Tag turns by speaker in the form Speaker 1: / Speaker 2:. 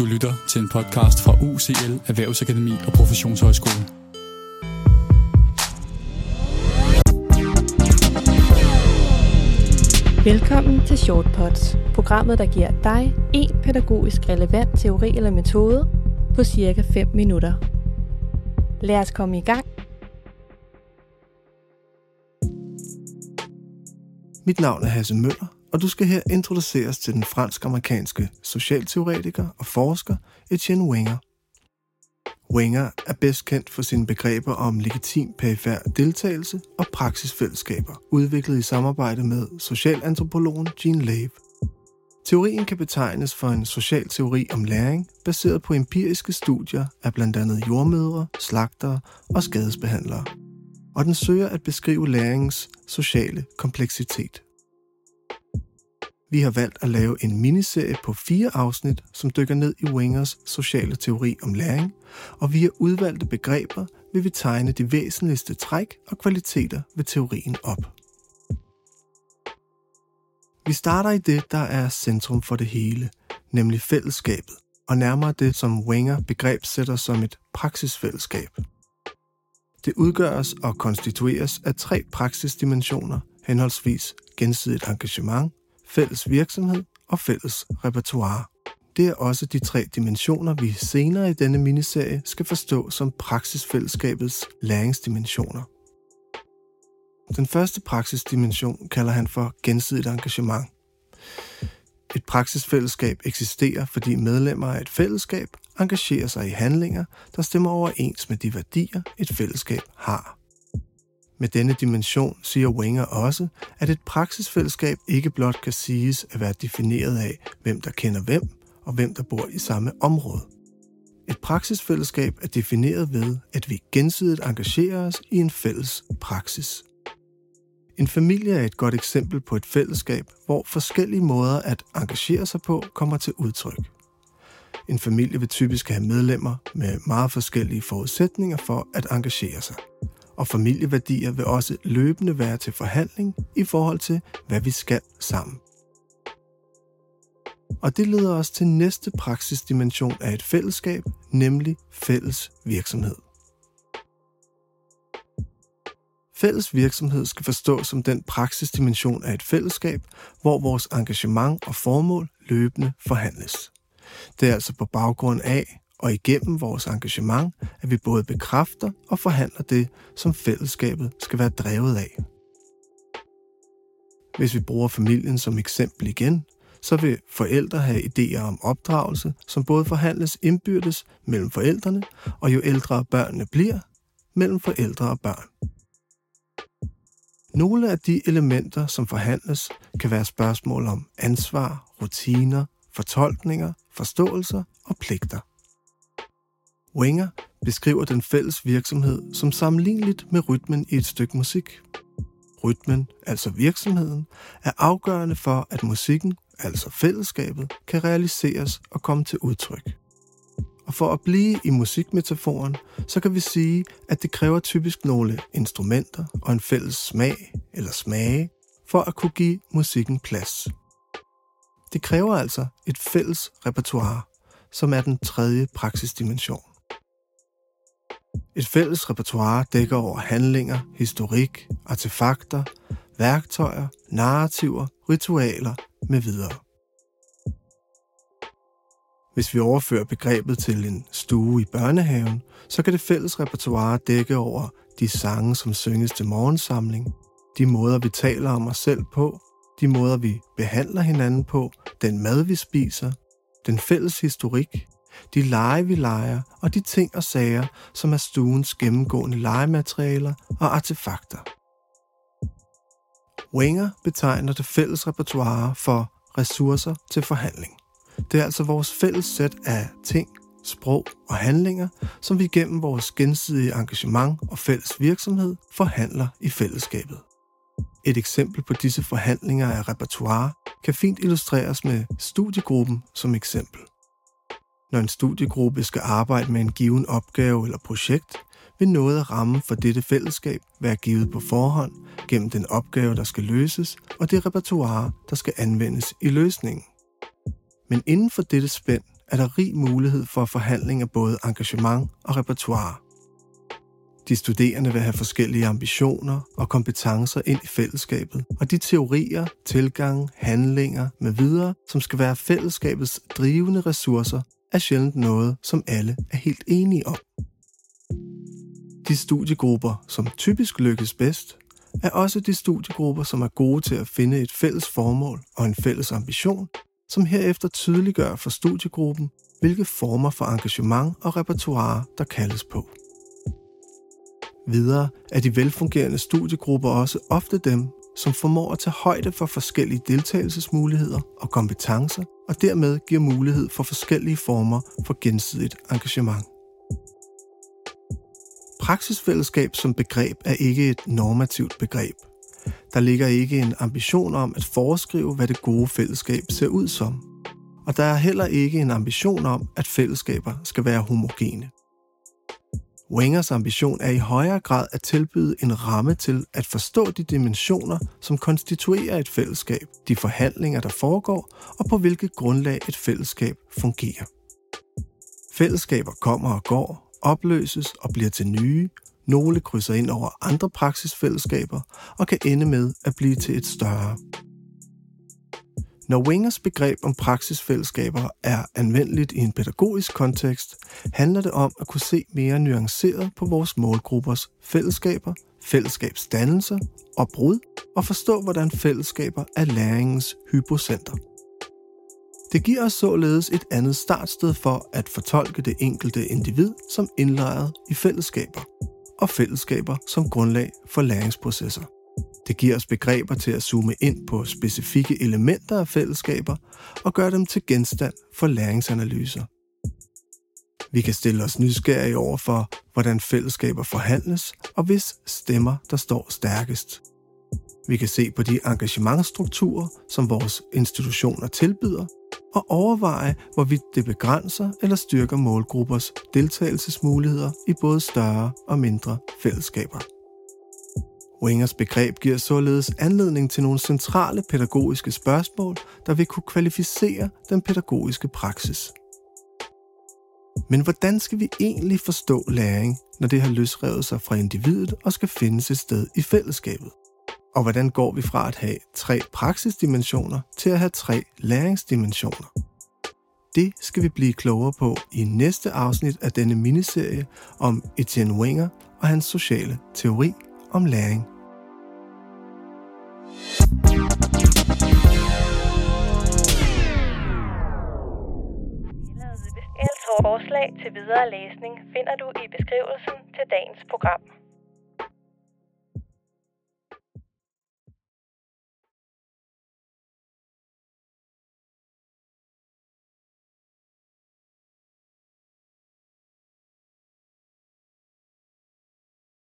Speaker 1: Du lytter til en podcast fra UCL Erhvervsakademi og Professionshøjskole.
Speaker 2: Velkommen til Shortpods, programmet der giver dig en pædagogisk relevant teori eller metode på cirka 5 minutter. Lad os komme i gang.
Speaker 3: Mit navn er Hasse Møller, og du skal her introduceres til den fransk-amerikanske socialteoretiker og forsker Etienne Wenger. Wenger er bedst kendt for sine begreber om legitim perifær deltagelse og praksisfællesskaber, udviklet i samarbejde med socialantropologen Jean Lave. Teorien kan betegnes for en social teori om læring, baseret på empiriske studier af blandt andet jordmødre, slagtere og skadesbehandlere. Og den søger at beskrive læringens sociale kompleksitet. Vi har valgt at lave en miniserie på fire afsnit, som dykker ned i Wingers sociale teori om læring, og via udvalgte begreber vil vi tegne de væsentligste træk og kvaliteter ved teorien op. Vi starter i det, der er centrum for det hele, nemlig fællesskabet, og nærmere det, som Wenger begrebsætter som et praksisfællesskab. Det udgøres og konstitueres af tre praksisdimensioner, henholdsvis gensidigt engagement, fælles virksomhed og fælles repertoire. Det er også de tre dimensioner, vi senere i denne miniserie skal forstå som praksisfællesskabets læringsdimensioner. Den første praksisdimension kalder han for gensidigt engagement. Et praksisfællesskab eksisterer, fordi medlemmer af et fællesskab engagerer sig i handlinger, der stemmer overens med de værdier, et fællesskab har. Med denne dimension siger Wenger også, at et praksisfællesskab ikke blot kan siges at være defineret af, hvem der kender hvem, og hvem der bor i samme område. Et praksisfællesskab er defineret ved, at vi gensidigt engagerer os i en fælles praksis. En familie er et godt eksempel på et fællesskab, hvor forskellige måder at engagere sig på kommer til udtryk. En familie vil typisk have medlemmer med meget forskellige forudsætninger for at engagere sig og familieværdier vil også løbende være til forhandling i forhold til, hvad vi skal sammen. Og det leder os til næste praksisdimension af et fællesskab, nemlig fælles virksomhed. Fælles virksomhed skal forstås som den praksisdimension af et fællesskab, hvor vores engagement og formål løbende forhandles. Det er altså på baggrund af, og igennem vores engagement, at vi både bekræfter og forhandler det, som fællesskabet skal være drevet af. Hvis vi bruger familien som eksempel igen, så vil forældre have idéer om opdragelse, som både forhandles indbyrdes mellem forældrene, og jo ældre børnene bliver, mellem forældre og børn. Nogle af de elementer, som forhandles, kan være spørgsmål om ansvar, rutiner, fortolkninger, forståelser og pligter. Wenger beskriver den fælles virksomhed som sammenligneligt med rytmen i et stykke musik. Rytmen, altså virksomheden, er afgørende for, at musikken, altså fællesskabet, kan realiseres og komme til udtryk. Og for at blive i musikmetaforen, så kan vi sige, at det kræver typisk nogle instrumenter og en fælles smag eller smage for at kunne give musikken plads. Det kræver altså et fælles repertoire, som er den tredje praksisdimension. Et fælles repertoire dækker over handlinger, historik, artefakter, værktøjer, narrativer, ritualer med videre. Hvis vi overfører begrebet til en stue i børnehaven, så kan det fælles repertoire dække over de sange, som synges til morgensamling, de måder, vi taler om os selv på, de måder, vi behandler hinanden på, den mad, vi spiser, den fælles historik, de lege, vi leger, og de ting og sager, som er stuens gennemgående legematerialer og artefakter. Wenger betegner det fælles repertoire for ressourcer til forhandling. Det er altså vores fælles sæt af ting, sprog og handlinger, som vi gennem vores gensidige engagement og fælles virksomhed forhandler i fællesskabet. Et eksempel på disse forhandlinger af repertoire kan fint illustreres med studiegruppen som eksempel. Når en studiegruppe skal arbejde med en given opgave eller projekt, vil noget af rammen for dette fællesskab være givet på forhånd gennem den opgave, der skal løses, og det repertoire, der skal anvendes i løsningen. Men inden for dette spænd er der rig mulighed for forhandling af både engagement og repertoire. De studerende vil have forskellige ambitioner og kompetencer ind i fællesskabet, og de teorier, tilgange, handlinger med videre, som skal være fællesskabets drivende ressourcer, er sjældent noget, som alle er helt enige om. De studiegrupper, som typisk lykkes bedst, er også de studiegrupper, som er gode til at finde et fælles formål og en fælles ambition, som herefter tydeliggør for studiegruppen, hvilke former for engagement og repertoire, der kaldes på. Videre er de velfungerende studiegrupper også ofte dem, som formår at tage højde for forskellige deltagelsesmuligheder og kompetencer, og dermed giver mulighed for forskellige former for gensidigt engagement. Praksisfællesskab som begreb er ikke et normativt begreb. Der ligger ikke en ambition om at foreskrive, hvad det gode fællesskab ser ud som. Og der er heller ikke en ambition om, at fællesskaber skal være homogene. Wengers ambition er i højere grad at tilbyde en ramme til at forstå de dimensioner, som konstituerer et fællesskab, de forhandlinger, der foregår, og på hvilket grundlag et fællesskab fungerer. Fællesskaber kommer og går, opløses og bliver til nye, nogle krydser ind over andre praksisfællesskaber og kan ende med at blive til et større. Når Wingers begreb om praksisfællesskaber er anvendeligt i en pædagogisk kontekst, handler det om at kunne se mere nuanceret på vores målgruppers fællesskaber, fællesskabsdannelser og brud, og forstå, hvordan fællesskaber er læringens hypocenter. Det giver os således et andet startsted for at fortolke det enkelte individ som indlejret i fællesskaber, og fællesskaber som grundlag for læringsprocesser. Det giver os begreber til at zoome ind på specifikke elementer af fællesskaber og gøre dem til genstand for læringsanalyser. Vi kan stille os nysgerrige over for, hvordan fællesskaber forhandles, og hvis stemmer, der står stærkest. Vi kan se på de engagementstrukturer, som vores institutioner tilbyder, og overveje, hvorvidt det begrænser eller styrker målgruppers deltagelsesmuligheder i både større og mindre fællesskaber. Wingers begreb giver således anledning til nogle centrale pædagogiske spørgsmål, der vil kunne kvalificere den pædagogiske praksis. Men hvordan skal vi egentlig forstå læring, når det har løsrevet sig fra individet og skal findes et sted i fællesskabet? Og hvordan går vi fra at have tre praksisdimensioner til at have tre læringsdimensioner? Det skal vi blive klogere på i næste afsnit af denne miniserie om Etienne Wenger og hans sociale teori om læring.
Speaker 2: Forslag til videre læsning finder du i beskrivelsen til dagens program.